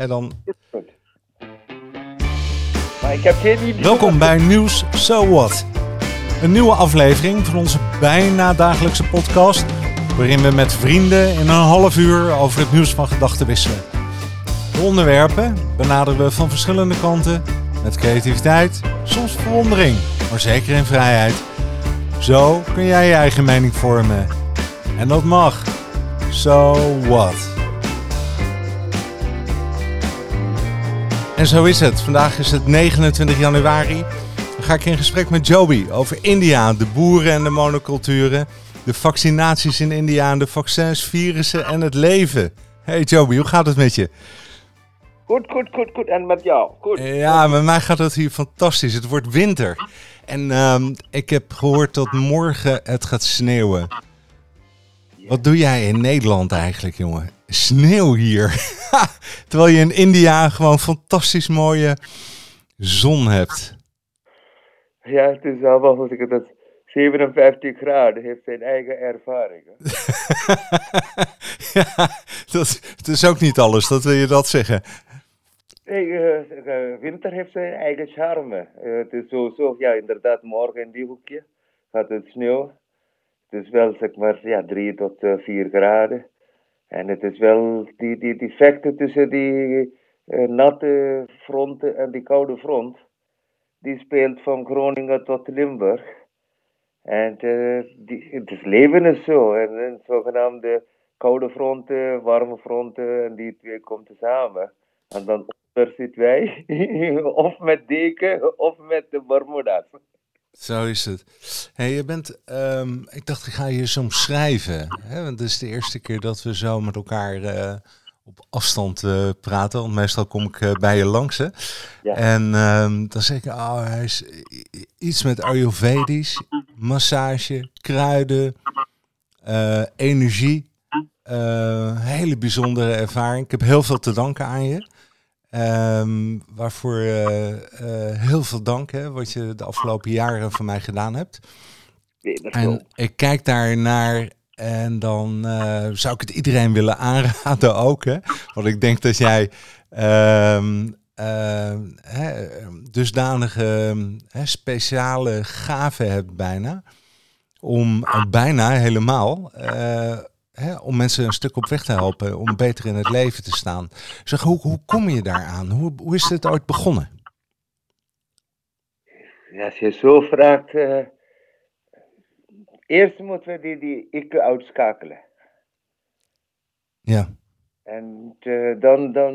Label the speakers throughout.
Speaker 1: En dan...
Speaker 2: Maar ik heb geen idee.
Speaker 1: Welkom bij Nieuws So What. Een nieuwe aflevering van onze bijna dagelijkse podcast. Waarin we met vrienden in een half uur over het nieuws van gedachten wisselen. De onderwerpen benaderen we van verschillende kanten. Met creativiteit, soms verwondering, maar zeker in vrijheid. Zo kun jij je eigen mening vormen. En dat mag. So what? En zo is het. Vandaag is het 29 januari. Dan ga ik in gesprek met Joby over India, de boeren en de monoculturen, de vaccinaties in India, de vaccins, virussen en het leven. Hey Joby, hoe gaat het met je?
Speaker 2: Goed, goed, goed, goed. En met jou? Goed.
Speaker 1: Ja, met mij gaat het hier fantastisch. Het wordt winter. En ehm, ik heb gehoord dat morgen het gaat sneeuwen. Wat doe jij in Nederland eigenlijk, jongen? Sneeuw hier. Terwijl je in India gewoon fantastisch mooie zon hebt.
Speaker 2: Ja, het is allemaal goed. Ik dat 57 graden heeft zijn eigen ervaring.
Speaker 1: ja, dat, het is ook niet alles, dat wil je dat zeggen.
Speaker 2: Nee, eh, winter heeft zijn eigen charme. Eh, het is zo, zo, ja, inderdaad, morgen in die hoekje gaat het sneeuw. Het is wel, zeg maar, ja, 3 tot eh, 4 graden. En het is wel die, die, tussen die eh, natte fronten en die koude front. Die speelt van Groningen tot Limburg. En eh, die, het leven is zo. En een zogenaamde koude fronten, warme fronten, en die twee komen samen. En dan onder zitten wij, of met deken, of met de Bermuda's.
Speaker 1: Zo is het. Hey, je bent, ehm, ik dacht, ik ga je eens omschrijven. Hè? Want het is de eerste keer dat we zo met elkaar eh, op afstand eh, praten. Want meestal kom ik eh, bij je langs. Hè?
Speaker 2: Ja.
Speaker 1: En ehm, dan zeg ik, oh, hij is iets met Ayurvedisch, massage, kruiden, energie. Hele bijzondere ervaring. Ik heb heel veel te danken aan je. Ehm, waarvoor eh, eh, heel veel dank, hè, wat je de afgelopen jaren voor mij gedaan hebt. En ik kijk daar naar en dan eh, zou ik het iedereen willen aanraden ook. Hè? Want ik denk dat jij ehm, hè, dusdanige hè, speciale gaven hebt bijna. Om bijna helemaal hè, om mensen een stuk op weg te helpen. Om beter in het leven te staan. Zeg, hoe, hoe kom je daaraan? Hoe, hoe is dit ooit begonnen?
Speaker 2: Ja, als je zo vraagt, eh, eerst moeten we die, die ik uitschakelen.
Speaker 1: Ja,
Speaker 2: En eh, dan, dan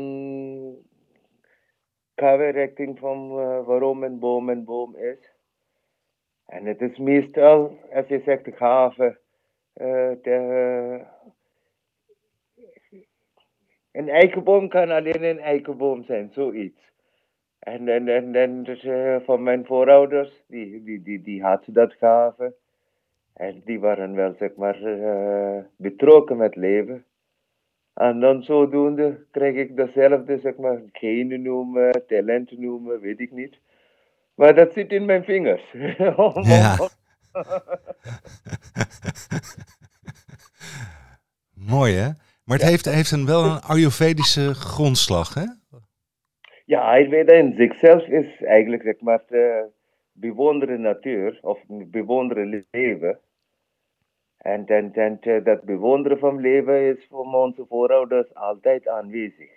Speaker 2: gaan we richting van eh, waarom een boom een boom is. En het is meestal, als je zegt de gave, eh, de, een eikenboom kan alleen een eikenboom zijn, zoiets. En, en, en, en dus, eh, van mijn voorouders, die, die, die, die hadden dat gave. En die waren wel, zeg maar, eh, betrokken met leven. En dan zodoende krijg ik dezelfde, zeg maar, genen noemen, talent noemen, weet ik niet. Maar dat zit in mijn vingers.
Speaker 1: Ja. Mooi hè? Maar het heeft, heeft een, wel een Ayurvedische grondslag hè?
Speaker 2: Ja, Ayurveda in zichzelf is eigenlijk, zeg maar, bewonderen natuur, of bewonderen leven. En, en, en dat bewonderen van leven is voor onze voorouders altijd aanwezig.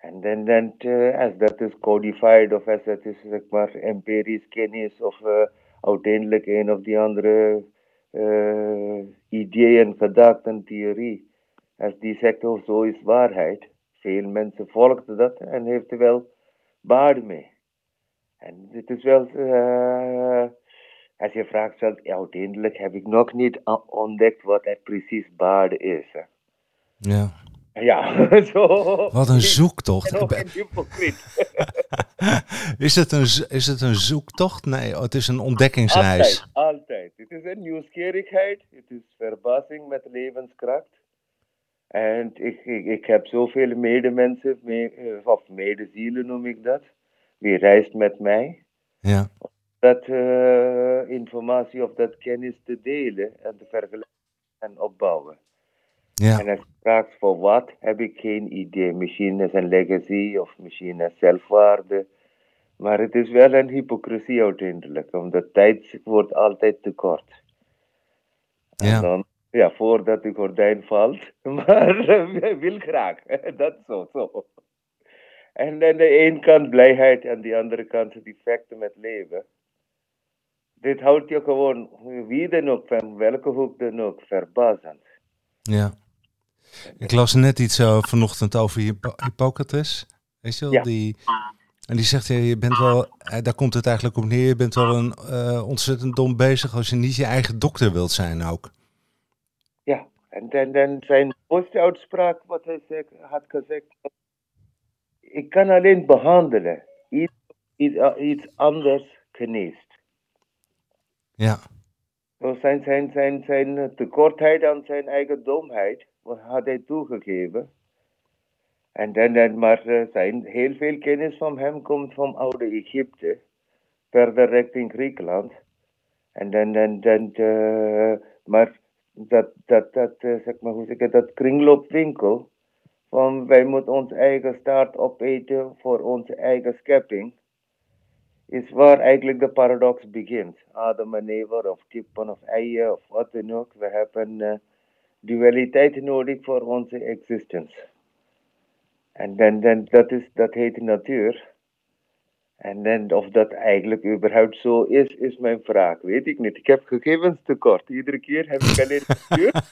Speaker 2: En dan, dan als dat is codified of als dat is, zeg maar, empirisch kennis of eh, uiteindelijk een of die andere eh ideeën, gedachten, theorie. Als die zegt, oh, zo is waarheid. Veel mensen volgden dat en heeft er wel baat mee. En het is wel, eh, als je vraagt, zelf, ja, uiteindelijk heb ik nog niet ontdekt wat er precies baarde is. hè.
Speaker 1: Ja.
Speaker 2: Ja, zo.
Speaker 1: Wat een zoektocht. Ik ben-
Speaker 2: een hypocriet.
Speaker 1: Is het een, is het een zoektocht? Nee, oh, het is een ontdekkingsreis.
Speaker 2: Altijd, altijd. Het is een nieuwsgierigheid. Het is verbazing met levenskracht. En ik, ik, ik heb zoveel medemensen, me, eh, of medezielen noem ik dat. Die reist met mij.
Speaker 1: Ja.
Speaker 2: Dat eh, informatie of dat kennis te delen en te vergelijken en opbouwen.
Speaker 1: Ja.
Speaker 2: En als je vraagt voor wat, heb ik geen idee. Misschien is een legacy of misschien is zelfwaarde. Maar het is wel een hypocrisie uiteindelijk, omdat tijd wordt altijd te kort. En
Speaker 1: Ja.
Speaker 2: dan, ja, voordat de gordijn valt, maar wij wil graag. Dat zo, zo. En aan de ene kant blijheid en de andere kant defecten met leven. Dit houdt je gewoon, wie dan ook, van welke hoek dan ook, verbazend.
Speaker 1: Ja. Ik las net iets uh, vanochtend over Hippo Hippocrates. Weet je wel?
Speaker 2: Ja.
Speaker 1: Die, en die zegt, je bent wel, eh, daar komt het eigenlijk op neer, je bent wel een uh, ontzettend dom bezig als je niet je eigen dokter wilt zijn ook.
Speaker 2: Ja, en dan, dan zijn mooiste uitspraak, wat hij zeg, had gezegd, ik kan alleen behandelen, iets, iets, iets anders geneest.
Speaker 1: Ja.
Speaker 2: Zo zijn, zijn, zijn, zijn tekortheid aan zijn eigen domheid had hij toegegeven. En dan, dan maar uh, zijn heel veel kennis van hem komt van oude Egypte, verder richting Griekenland. En dan, dan, dan uh, maar dat, dat, dat, uh, zeg maar, hoe zeg ik, dat kringloopwinkel, van wij moeten ons eigen staart opeten voor onze eigen schepping, is waar eigenlijk de paradox begint. Adam en Eva of kippen of eieren of wat dan ook. We hebben dualiteit nodig voor onze existence. En dan, dan, dat, is, dat heet natuur. En dan, of dat eigenlijk überhaupt zo is, is mijn vraag. Weet ik niet. Ik heb gegevens tekort. Iedere keer heb ik alleen natuur.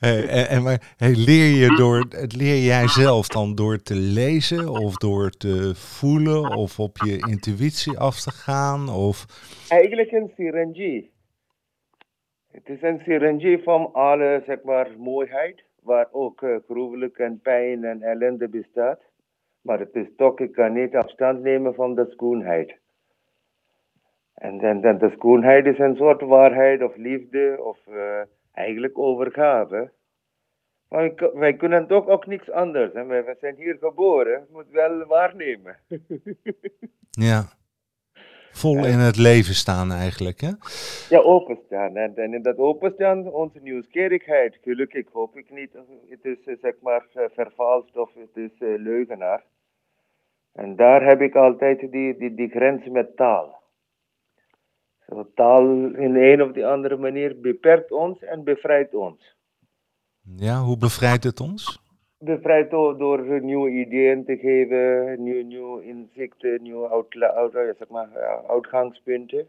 Speaker 1: Hey, en, en maar, hey, leer, je door, leer jij zelf dan door te lezen of door te voelen of op je intuïtie af te gaan? Of...
Speaker 2: Eigenlijk een syringie. Het is een syringie van alle zeg maar, mooiheid, waar ook uh, gruwelijk en pijn en ellende bestaat. Maar het is toch, ik kan niet afstand nemen van de schoonheid. En dan, dan de schoonheid is een soort waarheid of liefde of uh, eigenlijk overgave. Maar wij, wij, kunnen toch ook niks anders. Hè? We zijn hier geboren, we moeten wel waarnemen.
Speaker 1: ja. Vol in het leven staan eigenlijk, hè?
Speaker 2: Ja, openstaan. En, en in dat openstaan, onze nieuwsgierigheid. Gelukkig hoop ik niet, het is uh, zeg maar vervalst of het is uh, leugenaar. En daar heb ik altijd die, die, die grens met taal. Taal in een of de andere manier beperkt ons en bevrijdt ons.
Speaker 1: Ja, hoe bevrijdt het ons?
Speaker 2: Bevrijdt door, door nieuwe ideeën te geven, nieuwe, nieuwe inzichten, nieuwe uitla, uit, zeg maar, uitgangspunten.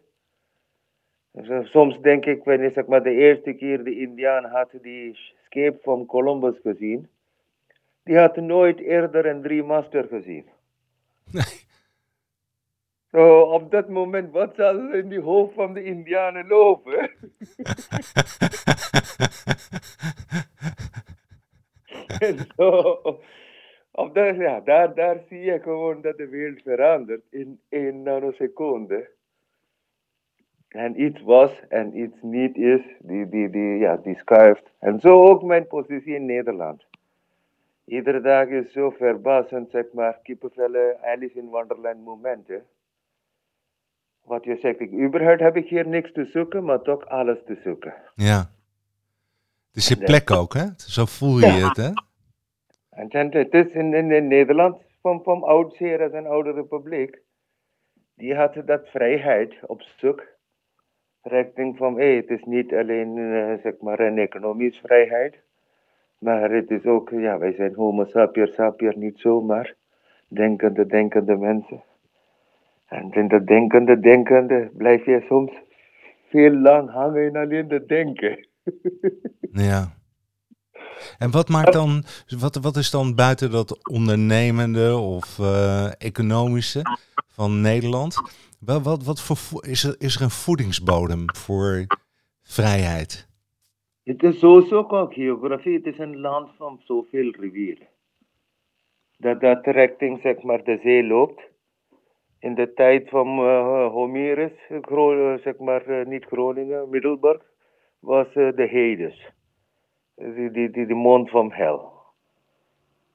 Speaker 2: Dus, soms denk ik, wanneer zeg maar, de eerste keer de Indiaan had die scheep van Columbus gezien, die had nooit eerder een drie master gezien.
Speaker 1: Nee.
Speaker 2: Zo, op dat moment, wat zal in die hoofd van de Indianen lopen? en zo, op dat, ja, daar, daar zie je gewoon dat de wereld verandert in één nanoseconde. En iets was en iets niet is, die, die, die, ja, die schuift. En zo ook mijn positie in Nederland. Iedere dag is zo verbazend, zeg maar, kippenvellen, Alice in Wonderland momenten. Wat je zegt, ik, überhaupt heb ik hier niks te zoeken, maar toch alles te zoeken.
Speaker 1: Ja. Het is je plek ook, hè? Zo voel je ja. het, hè?
Speaker 2: En het is in, in, in Nederland, van, van oudsher als een oude republiek, die had dat vrijheid op zoek. Richting van, hé, het is niet alleen, uh, zeg maar, een economische vrijheid, maar het is ook, ja, wij zijn homo sapiens sapiens niet zomaar denkende, denkende mensen. En in dat denkende, denkende blijf je soms veel lang hangen in alleen het denken.
Speaker 1: ja. En wat maakt dan, wat, wat is dan buiten dat ondernemende of uh, economische van Nederland? Wel, wat, wat voor, is, er, is er een voedingsbodem voor vrijheid?
Speaker 2: Het is sowieso ook geografie. Het is een land van zoveel rivieren. Dat dat richting zeg maar, de zee loopt. In de tijd van uh, Homerus, zeg maar uh, niet Groningen, Middelburg, was de Hades. Die, die, die mond van hel.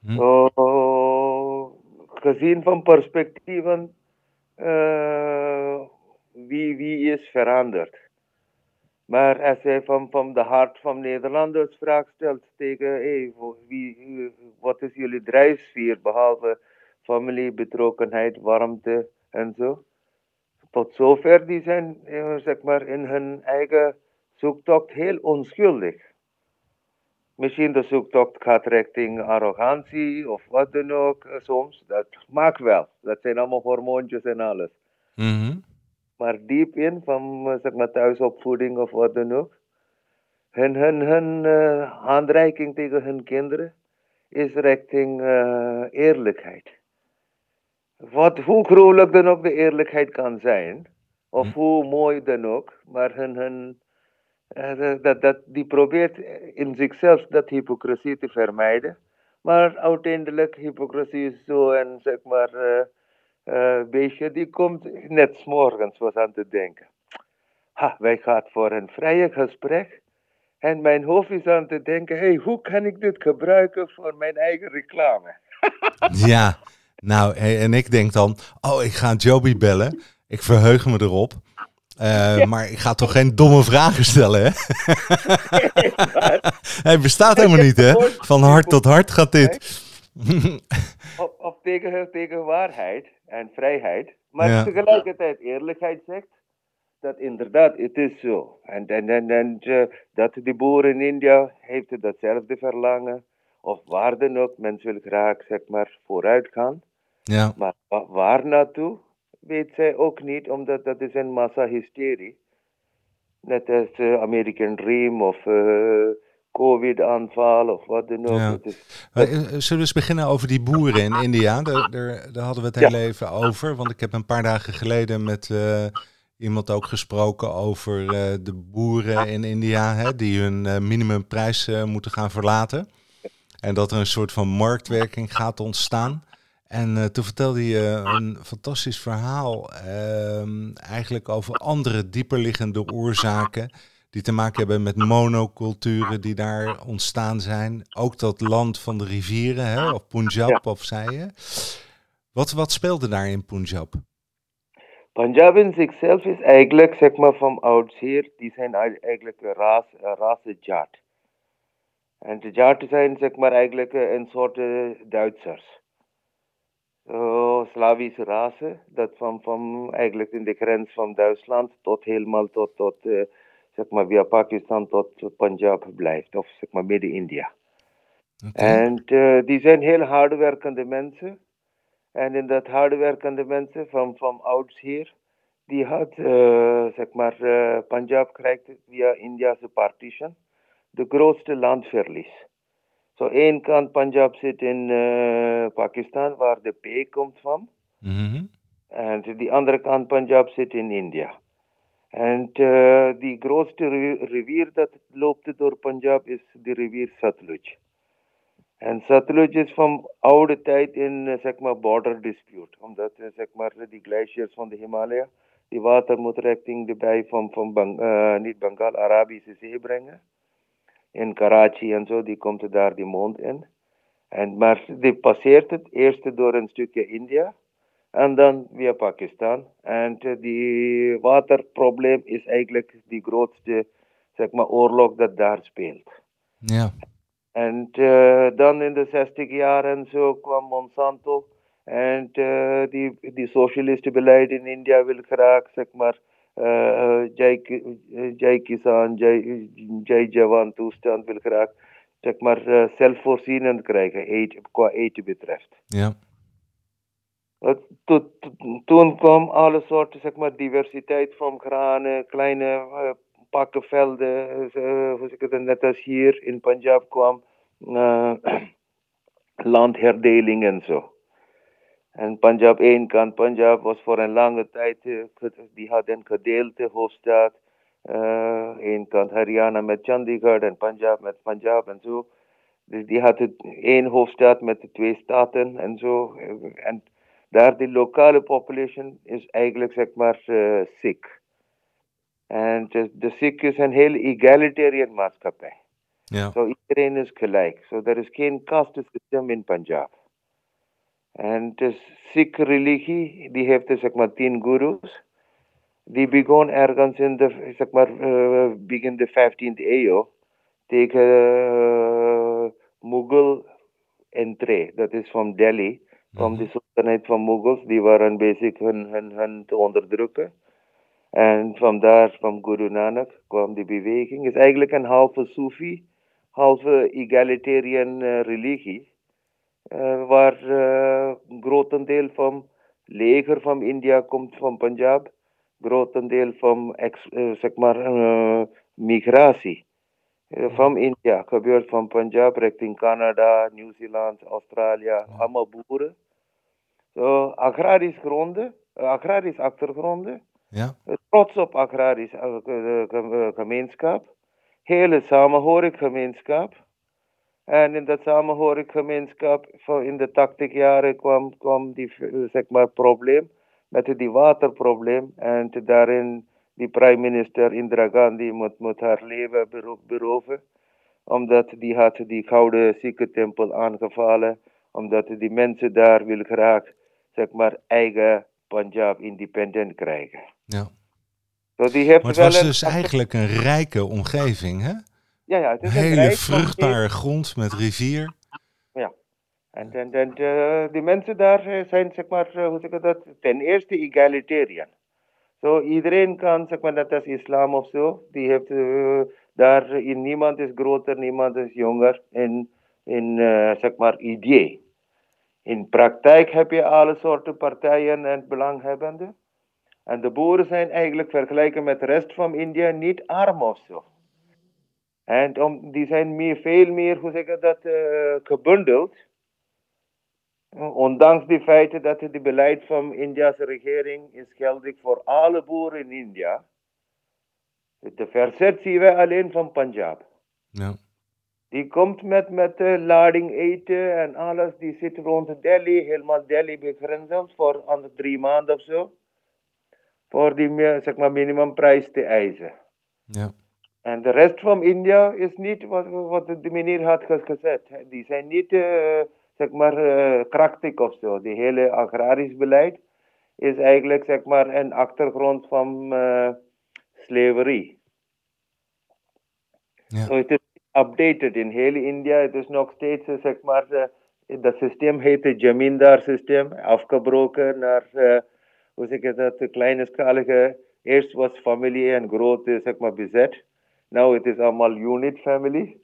Speaker 2: Hm. So, gezien van perspectieven, wie, wie is veranderd? Maar als hij van, van de hart van Nederlanders vraag stelt tegen, hey, wie, wat is jullie drijfsfeer behalve familie, betrokkenheid, warmte en zo. Tot zover die zijn eh, zeg maar, in hun eigen zoektocht heel onschuldig. Misschien de zoektocht gaat richting arrogantie of wat dan ook eh, soms. Dat maakt wel. Dat zijn allemaal hormoontjes en alles.
Speaker 1: Mhm.
Speaker 2: Maar diep in, van eh, zeg maar thuisopvoeding of wat dan ook. Hun, hun, hun uh, handreiking tegen hun kinderen is richting uh, eerlijkheid. Wat, hoe gruwelijk dan ook de eerlijkheid kan zijn, of
Speaker 1: Hm.
Speaker 2: hoe mooi dan ook, maar hun, hun, eh, dat, dat, die probeert in zichzelf dat hypocrisie te vermijden. Maar uiteindelijk, hypocrisie is zo en zeg maar, eh eh, beestje, die komt net morgens was aan te denken. Ha, wij gaan voor een vrije gesprek. En mijn hoofd is aan te denken, hey, hoe kan ik dit gebruiken voor mijn eigen reclame?
Speaker 1: Ja, nou, en ik denk dan, oh, ik ga Joby bellen. Ik verheug me erop. Eh, Maar ik ga toch geen domme vragen stellen, hè? Hij bestaat helemaal niet, hè? Van hart tot hart gaat dit.
Speaker 2: Of, of tegen, tegen waarheid en vrijheid. Maar
Speaker 1: Ja.
Speaker 2: tegelijkertijd eerlijkheid zegt dat inderdaad, het is zo. En, en, en, en eh, dat de boer in India heeft datzelfde verlangen. Of waar dan ook, men wil graag zeg maar vooruit gaan.
Speaker 1: Ja,
Speaker 2: Maar wa- waar naartoe, weet zij ook niet, omdat dat is een massahysterie. Net als eh, American Dream of eh, COVID-aanval of wat dan ook.
Speaker 1: Ja.
Speaker 2: Is-
Speaker 1: Eh, Zullen we eens beginnen over die boeren in India? Daar, daar, daar hadden we het
Speaker 2: Ja.
Speaker 1: heel even over. Want ik heb een paar dagen geleden met iemand ook gesproken over de boeren in India. Hè, die hun minimumprijs moeten gaan verlaten. En dat er een soort van marktwerking gaat ontstaan. En eh, toen vertelde je een fantastisch verhaal. ehm, eigenlijk over andere dieperliggende oorzaken. Die te maken hebben met monoculturen die daar ontstaan zijn. Ook dat land van de rivieren, hè, of Punjab,
Speaker 2: Ja.
Speaker 1: of zei je. Wat, wat speelde daar in Punjab?
Speaker 2: Punjab in zichzelf is eigenlijk, zeg maar, van oudsher, die zijn ei- eigenlijk een ras, een. En de Jat zijn, zeg maar, eigenlijk eh, een soort eh, Duitsers. Zo, Slavische rassen, dat van, van eigenlijk in de grens van Duitsland tot helemaal tot, tot eh, zeg maar, via Pakistan tot Punjab blijft, of zeg maar Midden-India.
Speaker 1: Oké.
Speaker 2: En eh, die zijn heel hardwerkende mensen. En in dat hardwerkende mensen van, van oudsher, die had, eh, zeg maar, eh, Punjab krijgt via India's partition de grootste landverlies. Zo één kant Punjab zit in eh, Pakistan, waar de P komt van.
Speaker 1: Mhm.
Speaker 2: En de andere kant Punjab zit in India. En eh, die grootste ri- rivier dat loopt door Punjab is de rivier Satluj. En Satluj is van oude tijd in, eh, zeg maar, border dispute. Omdat, zeg maar, die glaciers van de Himalaya, die water moet richting de bij van, van Bang, eh, niet Bengal, Arabische Zee brengen. In Karachi en zo, die komt daar die mond in. En, maar die passeert het eerst door een stukje India. En dan via Pakistan. En eh, die waterprobleem is eigenlijk die grootste zeg maar, oorlog dat daar speelt.
Speaker 1: Ja.
Speaker 2: En eh, dan in de 60 jaren zo kwam Monsanto. En eh, die, die socialistenbeleid in India wil graag, zeg maar, eh, Jai, eh, Jai Kisan, Jai, Jai Jawan toestand wil graag, zeg maar, eh, zelfvoorzienend krijgen, eten, qua eten betreft.
Speaker 1: Ja.
Speaker 2: Uh, to- to- Toen kwam alle soorten, zeg maar, diversiteit van granen, kleine eh, pakkenvelden, eh, hoe zeg ik het, net als hier in Punjab kwam, eh, landherdeling en zo. En Punjab, één kant Punjab was voor een lange tijd, eh, die had een gedeelte hoofdstad. eh één kant Haryana met Chandigarh en Punjab met Punjab en zo. Dus die had het één hoofdstad met de twee staten en zo. En daar de lokale population is eigenlijk zeg maar eh Sikh. En de, de Sikh is een heel egalitarian maatschappij.
Speaker 1: Ja.
Speaker 2: Zo iedereen is gelijk. Zo er is geen caste system in Punjab. En de Sikh religie, die heeft dus zeg maar tien gurus. die begon ergens in de, zeg maar, uh, begin de 15e eeuw tegen uh, Mughal entree. Dat is van Delhi, van mm -hmm. de sultanheid van Mughals. Die waren bezig hun, hun, hun te onderdrukken. En vandaar van Guru Nanak kwam die beweging. Het is eigenlijk een halve Sufi, halve egalitarian uh, religie. Uh, waar uh, grotendeel van leger van India komt van Punjab. Grotendeel van ex, zeg maar, migratie van India gebeurt van Punjab richting Canada, Nieuw-Zeeland, Australië, allemaal boeren. So, agrarisch gronden, agrarisch achtergronden.
Speaker 1: Ja.
Speaker 2: Trots op agrarisch gemeenschap. Hele samenhorig gemeenschap. En in dat samenhorig gemeenschap, in de 80 jaren kwam, kwam die zeg maar, probleem met die waterprobleem. En daarin die prime minister Indira Gandhi moet, moet haar leven beroven. Omdat die had die gouden ziekentempel aangevallen. Omdat die mensen daar wil graag zeg maar eigen Punjab independent krijgen.
Speaker 1: Ja.
Speaker 2: So die heeft
Speaker 1: maar het was dus eigenlijk een rijke omgeving, hè?
Speaker 2: Ja, ja. Het is
Speaker 1: Hele
Speaker 2: een
Speaker 1: vruchtbare grond met rivier.
Speaker 2: Ja. En, en, en de, die mensen daar zijn, zeg maar, hoe zeg ik dat, ten eerste egalitarian. Zo, iedereen kan, zeg maar, net als islam of zo, die heeft uh, daar, in, niemand is groter, niemand is jonger in, in uh, zeg maar, idee. In praktijk heb je alle soorten partijen en belanghebbenden. En de boeren zijn eigenlijk vergelijken met de rest van India niet arm of zo. En om, die zijn meer, veel meer, hoe zeg ik dat, uh, gebundeld. Ondanks die feiten dat het beleid van Indiase regering is geldig voor alle boeren in India. De verzet zien wij alleen van Punjab.
Speaker 1: Ja.
Speaker 2: Die komt met, met uh, lading eten en alles. Die zit rond Delhi, helemaal Delhi begrensd voor andere drie maanden of zo. Voor die zeg maar, minimumprijs te eisen.
Speaker 1: Ja.
Speaker 2: En de rest van India is niet wat, wat de meneer had gezet. Die zijn niet, uh, zeg maar, uh, krachtig of zo. Die hele agrarisch beleid is eigenlijk, zeg maar, een achtergrond van uh, slavery.
Speaker 1: Ja.
Speaker 2: So it is updated in hele India. Het is nog steeds, zeg maar, dat systeem heet het Jamindar systeem, afgebroken naar, hoe zeg je dat, kleinschalige. Eerst was familie en grote, zeg maar, bezet. Now it is allemaal unit family.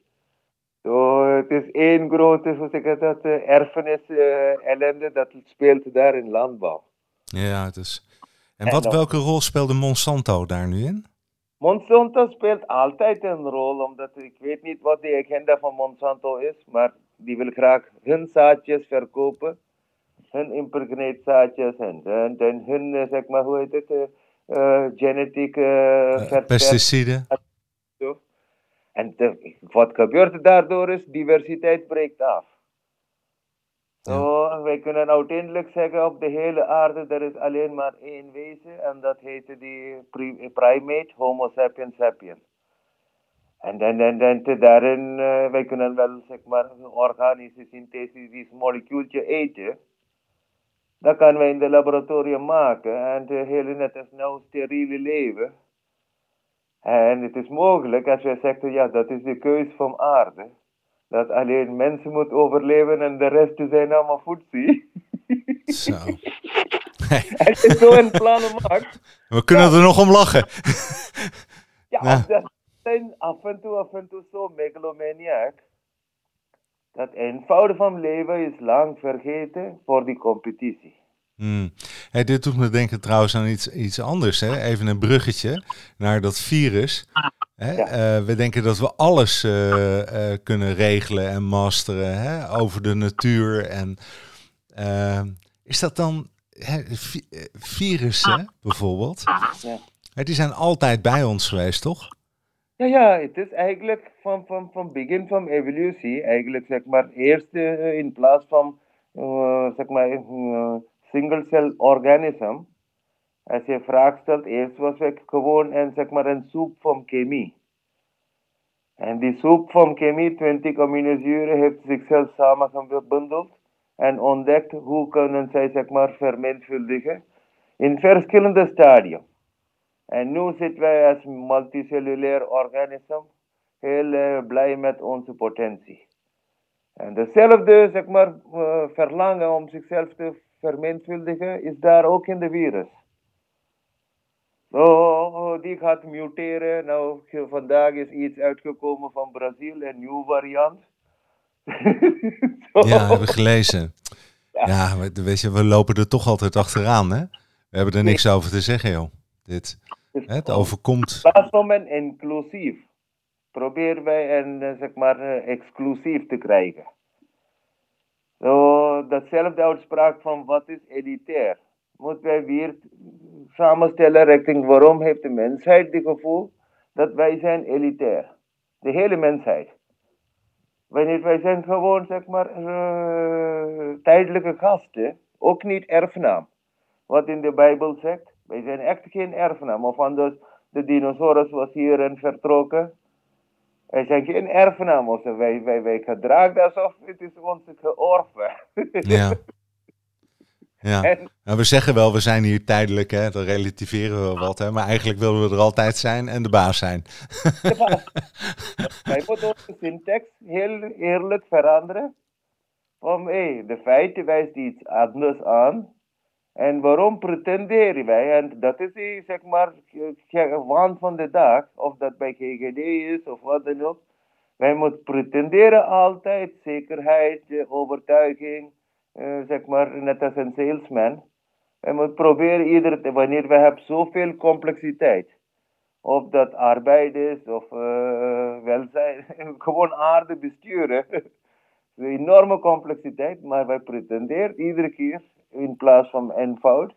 Speaker 2: So het is één grote, hoe zeg dat, erfenis uh, ellende dat speelt daar in landbouw.
Speaker 1: Ja, het is... En, wat, welke rol speelde Monsanto daar nu in?
Speaker 2: Monsanto speelt altijd een rol, omdat ik weet niet wat de agenda van Monsanto is, maar die wil graag hun zaadjes verkopen, hun impregnate zaadjes en, en, en hun, zeg maar, hoe heet het, uh, uh, genetiek
Speaker 1: uh, pesticiden.
Speaker 2: En de, wat gebeurt daardoor is, diversiteit breekt af. Zo, ja. wij kunnen uiteindelijk zeggen op de hele aarde, er is alleen maar één wezen en dat heet die primate, homo sapiens sapiens. En dan, dan, dan daarin, uh, wij kunnen wel zeg maar organische synthetisch molecuultje eten. Dat kunnen wij in de laboratorium maken en de hele net als nou steriele leven. En het is mogelijk als wij zeggen, ja, dat is de keus van aarde. Dat alleen mensen moeten overleven en de rest zijn allemaal voetzie.
Speaker 1: Zo.
Speaker 2: Als je zo een plannen maakt.
Speaker 1: We kunnen ja. er nog om lachen.
Speaker 2: ja, ja. dat zijn af en toe, af en toe zo megalomaniac. Dat eenvoudig van leven is lang vergeten voor die competitie.
Speaker 1: Hmm. Hey, dit doet me denken trouwens aan iets, iets anders. Hè? Even een bruggetje naar dat virus. Hè? Ja. Uh, we denken dat we alles uh, uh, kunnen regelen en masteren hè? over de natuur. En is dat dan hè, virussen bijvoorbeeld?
Speaker 2: Ja.
Speaker 1: Die zijn altijd bij ons geweest, toch?
Speaker 2: Ja, ja, het is eigenlijk van, van, van begin van evolutie. Eigenlijk zeg maar eerst in plaats van zeg maar single cell organism. Als je vraag stelt, eerst was ik gewoon een, zeg maar, een soep van chemie. En die soep van chemie, 20 aminozuren, heeft zichzelf samengebundeld en ontdekt hoe kunnen zij zeg maar, vermenigvuldigen in verschillende stadia. En nu zitten wij als multicellulair organisme heel uh, blij met onze potentie. En dezelfde zeg maar, uh, verlangen om zichzelf te vermenigvuldigen is daar ook in de virus. Oh, die gaat muteren. Nou, vandaag is iets uitgekomen van Brazil, een nieuwe variant.
Speaker 1: ja, hebben we gelezen. Ja, ja weet je, we lopen er toch altijd achteraan, hè? We hebben er niks over te zeggen, joh. Dit, het overkomt...
Speaker 2: Plaats een inclusief, proberen wij een, eh, zeg maar, eh, exclusief te krijgen. Zo, datzelfde uitspraak van wat is elitair. Moeten wij weer samenstellen richting waarom heeft de mensheid het gevoel dat wij zijn elitair. De hele mensheid. Wanneer wij zijn gewoon, zeg maar, uh, tijdelijke gasten, ook niet erfnaam. Wat in de Bijbel zegt, wij zijn echt geen erfnaam. Of anders, de dinosaurus was hier en vertrokken. Wij zijn geen erfnaam. Of wij, wij, wij gedragen alsof het is onze georven.
Speaker 1: Ja. Ja. Nou, we zeggen wel, we zijn hier tijdelijk, hè? dan relativeren we wat, hè? maar eigenlijk willen we er altijd zijn en de baas zijn. De baas.
Speaker 2: Wij moeten onze syntax heel eerlijk veranderen. Om, hey, de feiten wijst iets anders aan. En waarom pretenderen wij? En dat is die, zeg maar, waan van de dag, of dat bij GGD is of wat dan ook. Wij moeten pretenderen altijd zekerheid, overtuiging uh, zeg maar, net als een salesman. We moeten proberen iedere wanneer we hebben zoveel complexiteit. Of dat arbeid is, of uh, welzijn, gewoon aarde besturen. enorme complexiteit, maar wij pretenderen iedere keer in plaats van eenvoud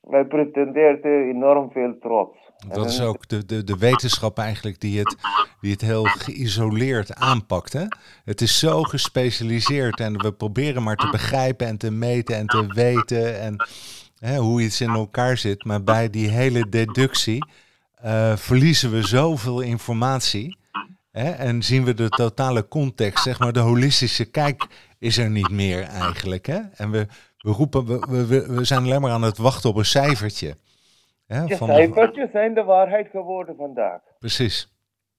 Speaker 2: wij pretenderen enorm veel trots.
Speaker 1: Dat is ook de, de, de wetenschap eigenlijk die het, die het heel geïsoleerd aanpakt. Het is zo gespecialiseerd en we proberen maar te begrijpen en te meten en te weten en hè, hoe iets in elkaar zit. Maar bij die hele deductie uh, verliezen we zoveel informatie. Hè, en zien we de totale context, zeg maar de holistische kijk is er niet meer eigenlijk. Hè? En we, we roepen, we, we, we zijn alleen maar aan het wachten op een cijfertje.
Speaker 2: Hè, de cijfertjes zijn de waarheid geworden vandaag.
Speaker 1: Precies.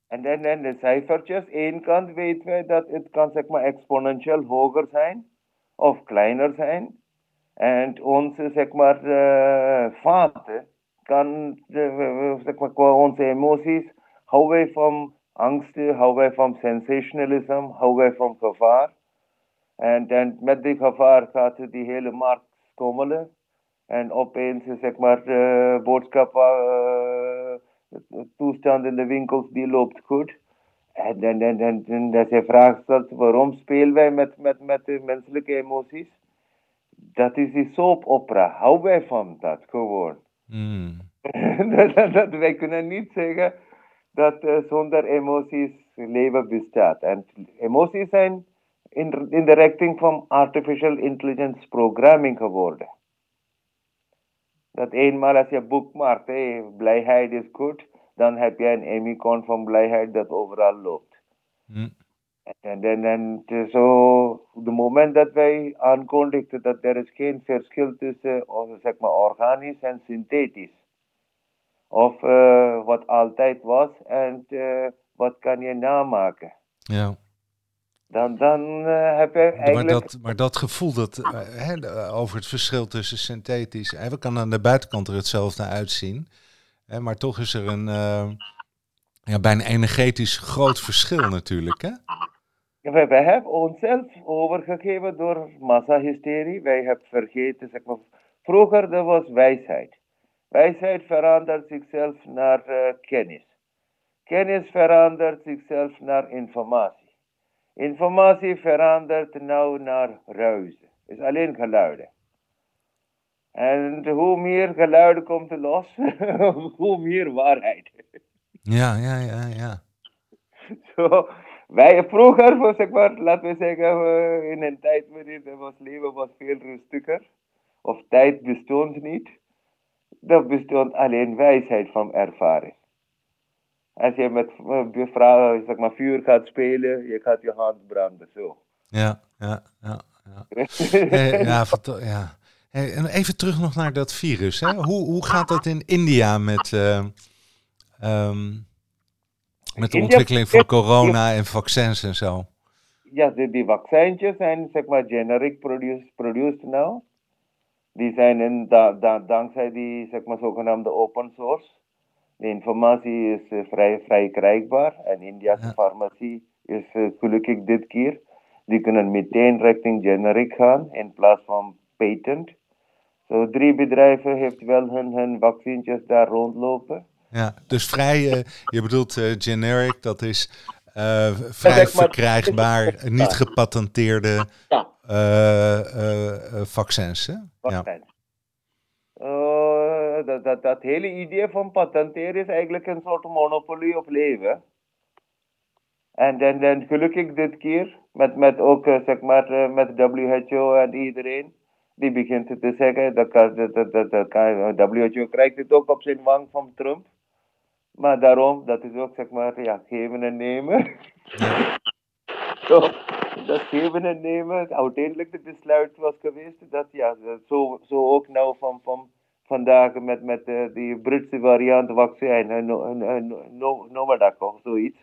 Speaker 2: En, dan en de cijfertjes, één kant weten wij dat het kan zeg maar exponentieel hoger zijn of kleiner zijn. En onze zeg maar uh, vaten kan uh, zeg maar, qua onze emoties houden wij van angsten, houden wij van sensationalism, houden wij van gevaar. En met die gevaar gaat die hele markt schommelen. En opeens, zeg maar, de boodschap, uh, toestand in de winkels, die loopt goed. En dan, dan, dan, dan, dat je vraag stelt, waarom spelen wij met, met, met de menselijke emoties? Dat is die soap opera. Hou wij van dat gewoon. Mm. dat, dat, wij kunnen niet zeggen dat uh, zonder emoties leven bestaat. En emoties zijn in, in richting van artificial intelligence programming geworden. Dat eenmaal als je boekmarkt, hey, blijheid is goed, dan heb je een emicon van blijheid dat overal loopt. Hm. En, en, en zo, de moment dat wij aankondigden dat er is geen verschil tussen zeg maar, organisch en synthetisch. Of uh, wat altijd was en uh, wat kan je namaken.
Speaker 1: Ja
Speaker 2: dan, dan uh, heb je eigenlijk...
Speaker 1: Maar dat, maar dat gevoel dat, uh, over het verschil tussen synthetisch... Hè, we kan aan de buitenkant er hetzelfde uitzien. Maar toch is er een uh, ja, bijna energetisch groot verschil natuurlijk. Hè?
Speaker 2: Ja, wij, hebben onszelf overgegeven door massahysterie. Wij hebben vergeten, zeg maar... Vroeger dat was wijsheid. Wijsheid verandert zichzelf naar kennis. Kennis verandert zichzelf naar informatie. Informatie verandert nou naar ruizen. Het is alleen geluiden. En hoe meer geluiden komt er los, hoe meer waarheid.
Speaker 1: Ja, ja, ja, ja.
Speaker 2: Zo, wij vroeger, zeg maar, laten we zeggen, in een tijd waarin het leven was veel rustiger, of tijd bestond niet, dat bestond alleen wijsheid van ervaring. Als je met vrouwen, zeg maar, vuur gaat spelen, je gaat je hand branden, zo.
Speaker 1: Ja, ja, ja. Ja, ja, ja. Hey, en even terug nog naar dat virus. Hè? Hoe, hoe gaat dat in India met, uh, um, met de ontwikkeling van corona en vaccins en zo?
Speaker 2: Ja, die, die vaccintjes zijn zeg maar generic produced, produced now. Die zijn in, da, da, dankzij die zeg maar, zogenaamde open source. De informatie is uh, vrij, vrij krijgbaar en India's ja. farmacie is uh, gelukkig dit keer. Die kunnen meteen richting generic gaan in plaats van patent. Zo drie bedrijven heeft wel hun, hun vaccintjes daar rondlopen.
Speaker 1: Ja, dus vrij, uh, je bedoelt uh, generic, dat is uh, vrij ja, verkrijgbaar, niet gepatenteerde ja. vaccins. Hè?
Speaker 2: Vaccins. Ja. Dat, dat, dat hele idee van patenteren is eigenlijk een soort monopolie op leven. En dan, dan gelukkig dit keer, met, met ook zeg maar, met WHO en iedereen die begint te zeggen, dat, dat, dat, dat, WHO krijgt het ook op zijn wang van Trump. Maar daarom, dat is ook zeg maar, ja, geven en nemen. Zo, dat geven en nemen, uiteindelijk het besluit was geweest dat ja, zo, zo ook nou van, van vandaag met, met uh, die Britse variant vaccin, uh, no, no, Novavax of zoiets.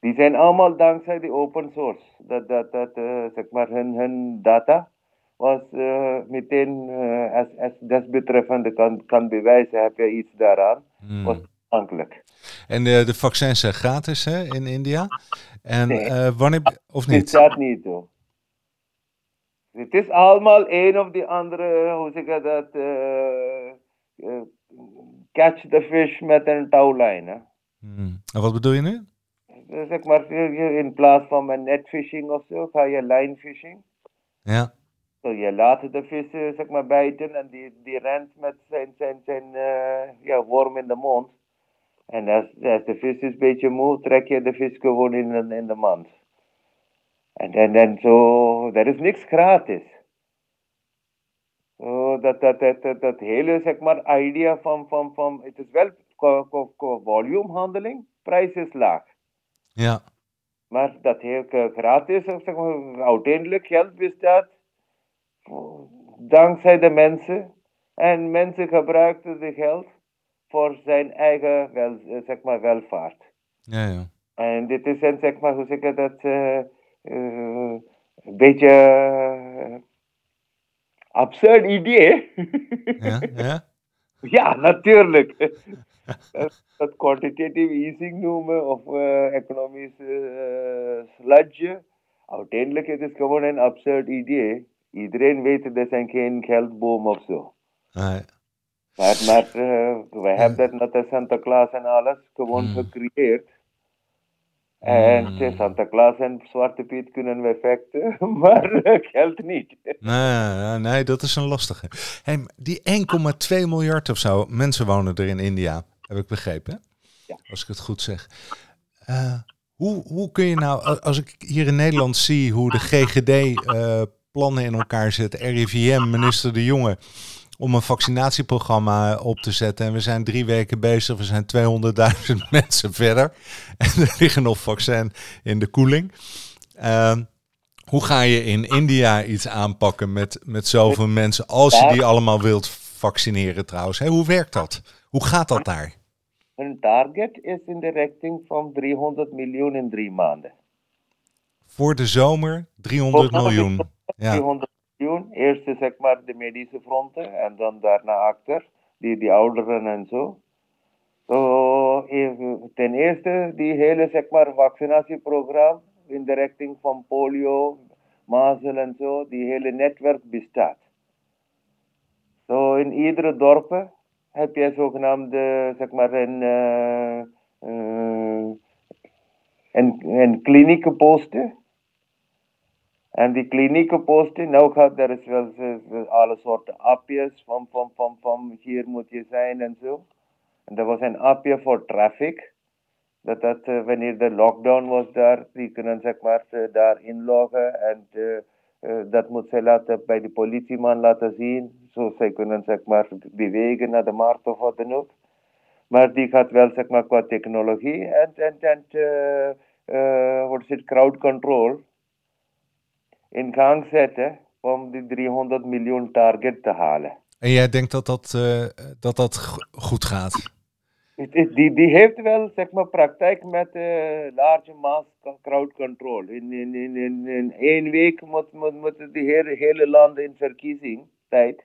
Speaker 2: Die zijn allemaal dankzij de open source. Dat, dat, dat uh, zeg maar hun, hun data was uh, meteen, als, als desbetreffende kan, kan bewijzen, heb je iets daaraan, hmm. was toegankelijk.
Speaker 1: En de, de vaccins zijn gratis hè, in India? En nee. wanneer, of niet?
Speaker 2: Dat niet zo? Het is allemaal een of die andere, hoe zeg je dat, catch the fish met een touwlijn. Hè?
Speaker 1: Hmm. En wat bedoel je nu?
Speaker 2: Zeg maar, in plaats van een netfishing of zo, ga je lijnfishing.
Speaker 1: Ja.
Speaker 2: So je laat de vis zeg maar, bijten en die, die rent met zijn, zijn, zijn uh, ja, worm in de mond. En als, als de vis is een beetje moe, trek je de vis gewoon in, in de mand. En dan, dan zo, er is niks gratis. So, dat, dat, dat, dat, hele zeg maar, idea van, van, van het is wel volumehandeling, prijs is laag.
Speaker 1: Ja.
Speaker 2: Maar dat heel gratis, zeg maar, uiteindelijk geld bestaat dankzij de mensen. En mensen gebruikten het geld voor zijn eigen wel, zeg maar, welvaart.
Speaker 1: Ja, ja.
Speaker 2: En dit is een, zeg maar, hoe zeg ik dat, uh, een beetje uh, absurd idee.
Speaker 1: ja, ja?
Speaker 2: ja, natuurlijk. dat, quantitative easing noemen of economisch sludge. Uiteindelijk is het gewoon een absurd idee. Iedereen weet dat zijn geen geldboom of zo.
Speaker 1: Nee.
Speaker 2: Maar, maar uh, wij hebben dat net als Santa Claus en alles gewoon mm. gecreëerd. En mm. Santa Claus en Zwarte Piet kunnen we effecten, maar geld niet.
Speaker 1: Nee, nee, dat is een lastige. Hey, die 1,2 miljard of zo mensen wonen er in India, heb ik begrepen.
Speaker 2: Ja.
Speaker 1: Als ik het goed zeg. Uh, hoe, hoe kun je nou, als ik hier in Nederland zie hoe de GGD uh, plannen in elkaar zet. RIVM, minister De Jonge, om een vaccinatieprogramma op te zetten. En we zijn drie weken bezig. We zijn 200.000 mensen verder. En er liggen nog vaccin in de koeling. Uh, hoe ga je in India iets aanpakken met, met zoveel mensen, als je die allemaal wilt vaccineren trouwens? Hey, hoe werkt dat? Hoe gaat dat daar?
Speaker 2: Een target is in de richting van 300 miljoen in drie maanden.
Speaker 1: Voor de zomer 300 miljoen.
Speaker 2: Ja. 300 miljoen. Eerst zeg maar de medische fronten en dan daarna achter, die, die ouderen en zo. So, ten eerste, die hele zeg maar, vaccinatieprogramma in de richting van polio, mazel en zo, die hele netwerk bestaat. Zo in iedere dorp heb je zogenaamde, zeg maar, een, uh, uh, een, een klinieke posten en die klinieken posten, nou gaat er is wel, alle soorten appjes van, van, van, van hier moet je zijn en zo. En er was een appje voor traffic. Dat, dat uh, wanneer de lockdown was daar, die kunnen zeg maar uh, daar inloggen en uh, dat moet ze laten bij de politieman laten zien. Zo zij kunnen zeg maar bewegen naar de markt of wat dan ook. Maar die gaat wel zeg maar qua technologie en, en, en uh, wat is het, crowd control in gang zetten. om die 300 miljoen target te halen.
Speaker 1: En jij denkt dat dat, uh, dat, dat goed gaat?
Speaker 2: Die, die heeft wel zeg maar, praktijk met uh, large mass crowd control. In, in, in, in, in één week moet, moet, moet die hele, hele land in verkiezing tijd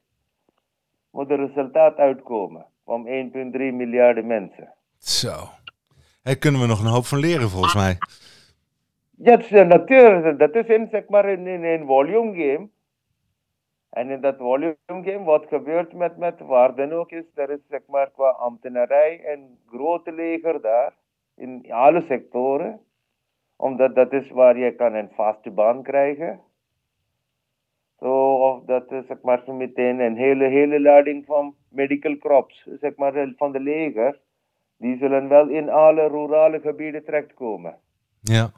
Speaker 2: moet er resultaat uitkomen van 1,3 miljard mensen.
Speaker 1: Zo. Daar kunnen we nog een hoop van leren volgens mij.
Speaker 2: Ja, natuurlijk. Dat is in, zeg in, een volume game. En in dat volume game, wat gebeurt met, met waar dan ook is, er is zeg qua ambtenarij een grote leger daar, in alle sectoren. Omdat dat is waar je kan een vaste baan krijgen. Zo, of dat is zeg maar meteen een hele, hele lading van medical crops, zeg maar van de leger. Die zullen wel in alle rurale gebieden terechtkomen.
Speaker 1: Ja.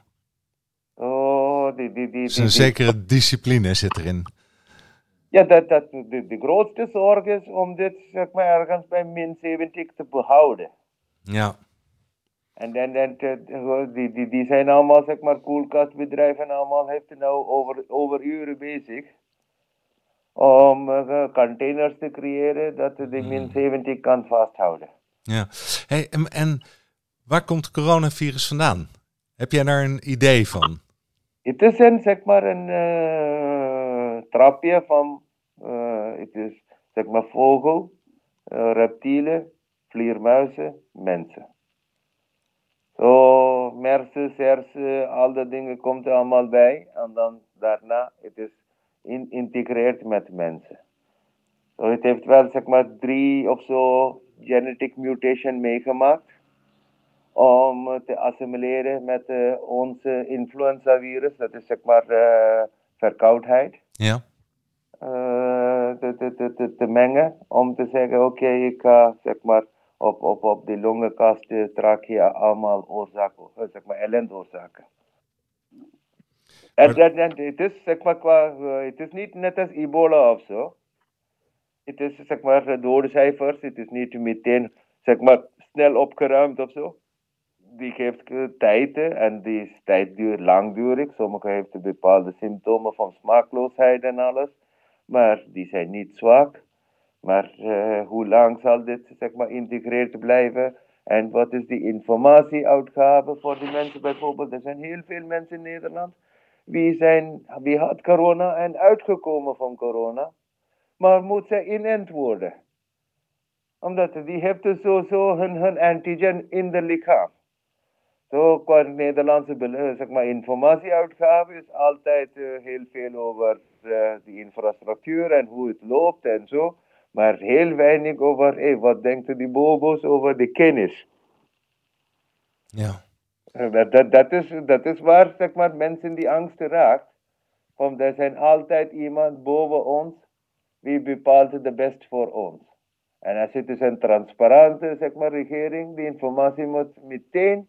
Speaker 2: Oh, die, die, die,
Speaker 1: dus een zekere discipline zit erin.
Speaker 2: Ja, dat, dat, de, de grootste zorg is om dit zeg maar, ergens bij min 70 te behouden.
Speaker 1: Ja.
Speaker 2: En dan, dan, die, die, die zijn allemaal, zeg maar, koelkastbedrijven allemaal heeft nou over, over uren bezig. Om uh, containers te creëren dat de min 70 hmm. kan vasthouden.
Speaker 1: Ja. Hey, en, en waar komt het coronavirus vandaan? Heb jij daar een idee van?
Speaker 2: Het is een, zeg maar, een uh, trapje van, uh, het is, zeg maar, vogel, uh, reptielen, vleermuizen, mensen. Zo, mersen, sersen, al dat dingen komt er allemaal bij. En dan daarna, het is geïntegreerd met mensen. Zo, het heeft wel, zeg maar, drie of zo genetic mutation meegemaakt om te assimileren met uh, onze influenza-virus, dat is zeg maar uh, verkoudheid.
Speaker 1: Ja.
Speaker 2: Uh, te, te, te, te, mengen, om te zeggen, oké, okay, ik ga zeg maar op, op, op de longenkast, trachea, allemaal oorzaken, zeg maar ellende oorzaken. En, en, en het is zeg maar qua, het is niet net als ebola of zo. Het is zeg maar dode cijfers, het is niet meteen zeg maar snel opgeruimd of zo die geeft tijd en die tijd duurt langdurig. Sommigen hebben bepaalde symptomen van smaakloosheid en alles, maar die zijn niet zwak. Maar uh, hoe lang zal dit zeg maar integreerd blijven? En wat is die informatieuitgave voor die mensen bijvoorbeeld? Er zijn heel veel mensen in Nederland wie, zijn, wie had corona en uitgekomen van corona, maar moet ze inent worden. Omdat die heeft dus zo hun, hun antigen in de lichaam. Zo, qua Nederlandse zeg maar, informatieuitgave is altijd uh, heel veel over uh, de infrastructuur en hoe het loopt en zo. Maar heel weinig over, hey, wat denken die bobo's over de kennis.
Speaker 1: Ja.
Speaker 2: Dat, dat, dat, is, dat is waar zeg maar, mensen die angst raakt. Want er zijn altijd iemand boven ons die bepaalt de best voor ons. En als het is een transparante zeg maar, regering, die informatie moet meteen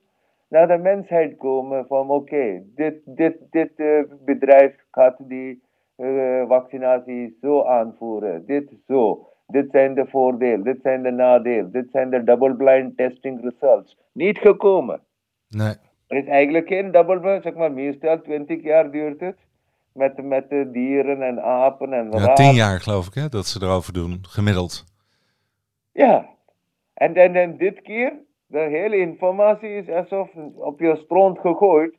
Speaker 2: naar de mensheid komen van oké, dit, dit, dit uh, bedrijf gaat die uh, vaccinatie zo aanvoeren, dit zo. Dit zijn de voordelen, dit zijn de nadelen, dit zijn de double-blind testing results. Niet gekomen.
Speaker 1: Nee.
Speaker 2: Er is eigenlijk geen double-blind, zeg maar, meestal 20 jaar duurt het. Met, met de dieren en apen en
Speaker 1: Ja, 10 jaar geloof ik hè, dat ze erover doen, gemiddeld.
Speaker 2: Ja. En, en, en dit keer de hele informatie is alsof op je stront gegooid.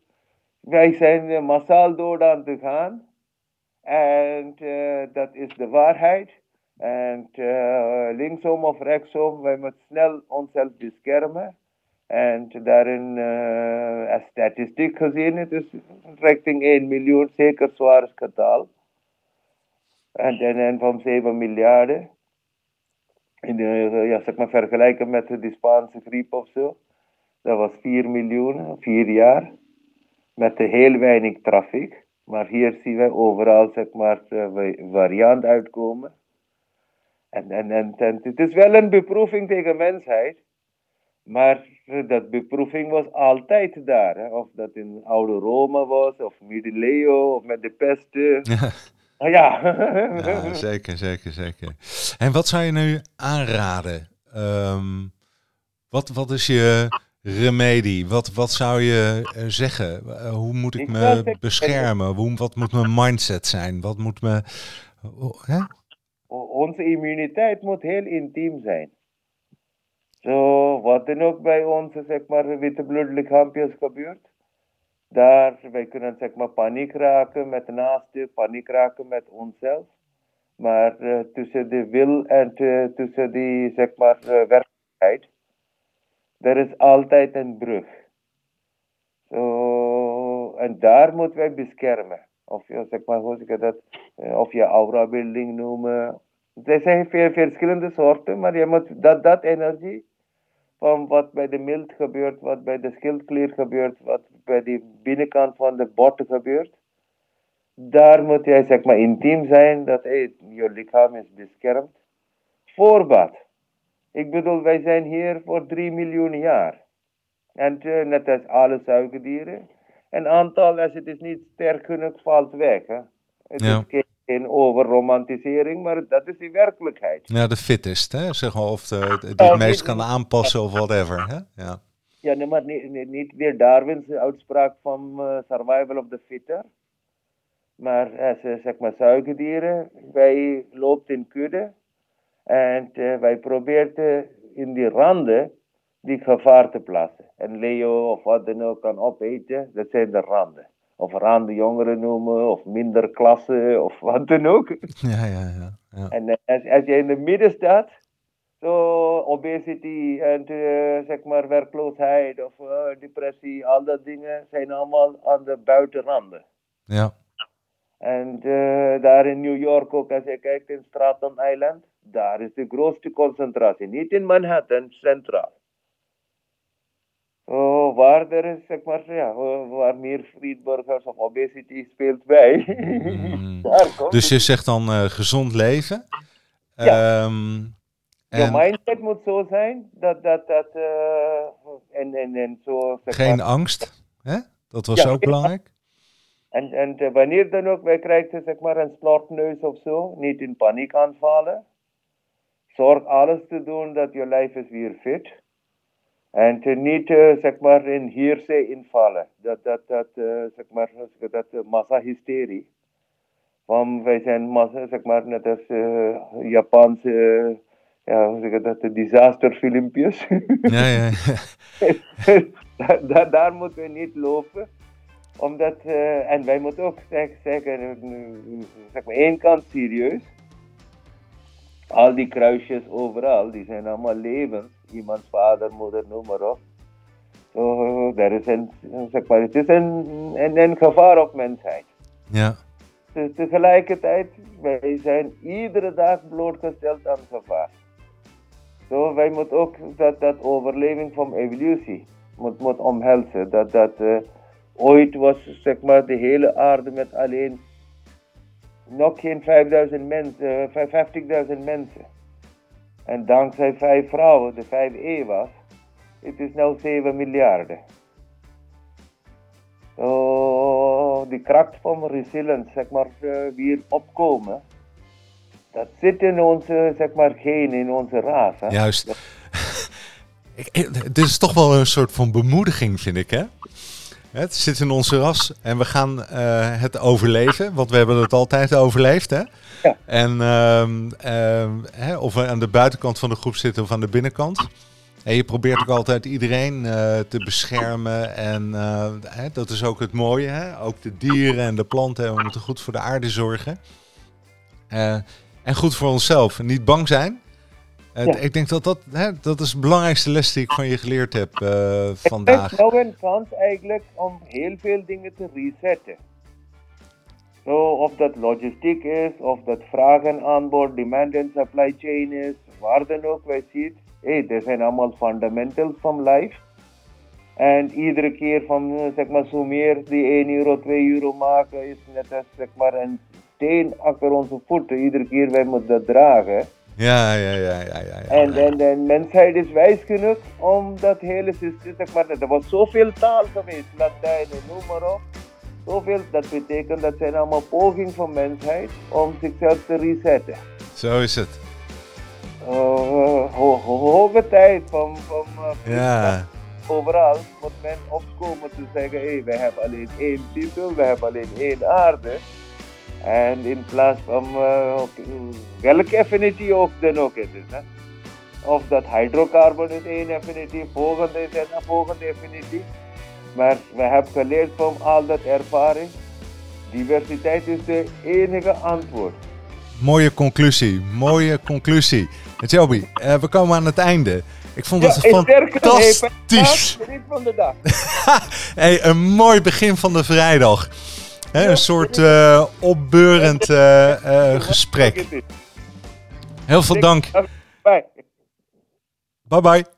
Speaker 2: Wij zijn massaal dood aan te gaan. En uh, dat is de waarheid. En uh, linksom of rechtsom, wij moeten snel onszelf beschermen. En daarin, uh, als statistiek gezien, het is richting 1 miljoen, zeker zwaar getal. En, en van 7 miljarden in de, ja, zeg maar vergelijken met de Spaanse griep of zo. Dat was 4 miljoen, 4 jaar. Met heel weinig trafiek. Maar hier zien we overal zeg maar variant uitkomen. En, en, en, het is wel een beproeving tegen mensheid. Maar dat beproeving was altijd daar. Of dat in oude Rome was, of middeleeuwen, of met de pest. Oh, ja.
Speaker 1: ja. zeker, zeker, zeker. En wat zou je nu aanraden? Um, wat, wat is je remedie? Wat, wat zou je uh, zeggen? Uh, hoe moet ik, ik me beschermen? Hoe, wat moet mijn mindset zijn? Wat moet me...
Speaker 2: Hè? Onze immuniteit moet heel intiem zijn. Zo, wat dan ook bij onze zeg maar, witte bloedlichaampjes gebeurt, daar, wij kunnen zeg maar paniek raken met naasten, paniek raken met onszelf. Maar uh, tussen de wil en te, tussen die zeg maar uh, werkelijkheid, er is altijd een brug. Zo, en daar moeten wij beschermen. Of je, zeg maar, hoe zeg dat, uh, of je aura-building noemen. Er zijn veel verschillende soorten, maar je moet dat, dat energie van wat bij de mild gebeurt, wat bij de schildklier gebeurt, wat bij de binnenkant van de botten gebeurt. Daar moet jij zeg maar intiem zijn dat hey, je lichaam is beschermd. Voorbaat. Ik bedoel, wij zijn hier voor 3 miljoen jaar. En uh, net als alle zuigerdieren. Een aantal, als het is niet sterk genoeg, valt weg. Hè? Het ja. is geen overromantisering, maar dat is die werkelijkheid.
Speaker 1: Ja, de fittest, hè? Zeg maar, of de, die het meest kan aanpassen of whatever. Hè? Ja.
Speaker 2: Ja, nee, maar niet, niet, weer Darwin's uitspraak van uh, survival of the fitter. Maar als uh, zeg maar zuigerdieren, wij lopen in kudde. En uh, wij proberen in die randen die gevaar te plaatsen. En Leo of wat dan ook kan opeten, dat zijn de randen. Of randen jongeren noemen, of minder klassen, of wat dan ook.
Speaker 1: Ja, ja, ja. ja.
Speaker 2: En als, als je in de midden staat, zo obesity en uh, zeg maar werkloosheid of uh, depressie, al dat dingen zijn allemaal aan de buitenranden.
Speaker 1: Ja.
Speaker 2: En uh, daar in New York ook, als je kijkt in Staten Island, daar is de grootste concentratie. Niet in Manhattan, centraal. Oh, waar er is, zeg maar, ja, waar meer friedburgers of obesity speelt bij.
Speaker 1: Mm. dus je zegt dan gezond leven.
Speaker 2: Ja. Um, je mindset moet zo zijn dat dat. dat uh, en, en, en zo,
Speaker 1: Geen angst, hè? Dat was ook belangrijk.
Speaker 2: En, en wanneer dan ook, wij krijgen zeg maar een slotneus of zo, niet in paniek aanvallen. Zorg alles te doen dat je lijf is weer fit. En te niet uh, zeg maar in heersay invallen. Dat, dat, dat, zeg maar, dat massahysterie. Want wij zijn massa, zeg maar, net als Japanse ja, hoe zeg ik dat, de disasterfilmpjes.
Speaker 1: Ja, ja,
Speaker 2: ja. daar, daar, moeten we niet lopen. Omdat, uh, en wij moeten ook zeggen, zeggen zeg maar één kant serieus. Al die kruisjes overal, die zijn allemaal Iemands vader, moeder, noem maar op. So, er is een, zeg maar, het is een, een, gevaar op mensheid.
Speaker 1: Ja.
Speaker 2: Tegelijkertijd, wij zijn iedere dag blootgesteld aan gevaar. Zo, wij moeten ook dat, dat overleving van evolutie moet, moet omhelzen. Dat, dat uh, ooit was zeg maar, de hele aarde met alleen nog geen 5000 mensen, uh, 50.000 mensen. En dankzij vijf vrouwen, de vijf Eva's, het is nu 7 miljarden. So, die kracht van resilience, zeg maar, weer opkomen dat zit in onze, zeg maar, geen in onze raas. Hè?
Speaker 1: Juist. Dit is toch wel een soort van bemoediging, vind ik, hè? Het zit in onze ras en we gaan uh, het overleven, want we hebben het altijd overleefd, hè? Ja. En uh, hè, of we aan de buitenkant van de groep zitten of aan de binnenkant. En je probeert ook altijd iedereen uh, te beschermen. En hè, dat is ook het mooie, hè? Ook de dieren en de planten. we moeten goed voor de aarde zorgen. En goed voor onszelf. Niet bang zijn. Uh, Ik denk dat dat, hè, dat is de belangrijkste les die ik van je geleerd heb uh, vandaag.
Speaker 2: Het is nou een kans eigenlijk om heel veel dingen te resetten. Zo, of dat logistiek is, of dat vragen aanbod, demand en supply chain is, waar dan ook, wij zien hey, er zijn allemaal fundamentals van life. En iedere keer van, eh, zeg maar, zo meer die 1 euro, 2 euro maken, is net als, zeg maar, een steen achter onze voeten. Iedere keer wij moeten dat dragen.
Speaker 1: Ja, ja, ja, ja. ja,
Speaker 2: en, en de mensheid is wijs genoeg om dat hele systeem, zeg maar, er was zoveel taal geweest, Latijn en noem maar op. Zoveel, dat betekent dat zijn allemaal pogingen van mensheid om zichzelf te resetten.
Speaker 1: Zo is het.
Speaker 2: Uh, ho ho hoge tijd van... van
Speaker 1: uh, ja.
Speaker 2: overal moet men opkomen te zeggen, hey, wij hebben alleen één titel, we hebben alleen één aarde. En in plaats van uh, welke affinity ook dan ook het is. Hè? Of dat hydrocarbon is één affinity, volgende is een volgende affinity. Maar we hebben geleerd van al dat ervaring. Diversiteit is de enige antwoord.
Speaker 1: Mooie conclusie, mooie conclusie. Joby, uh, we komen aan het einde. Ik vond het ja, fantastisch.
Speaker 2: Van de dag.
Speaker 1: hey, een mooi begin van de vrijdag. Een soort uh, opbeurend uh, gesprek. Heel veel dank. Bye bye.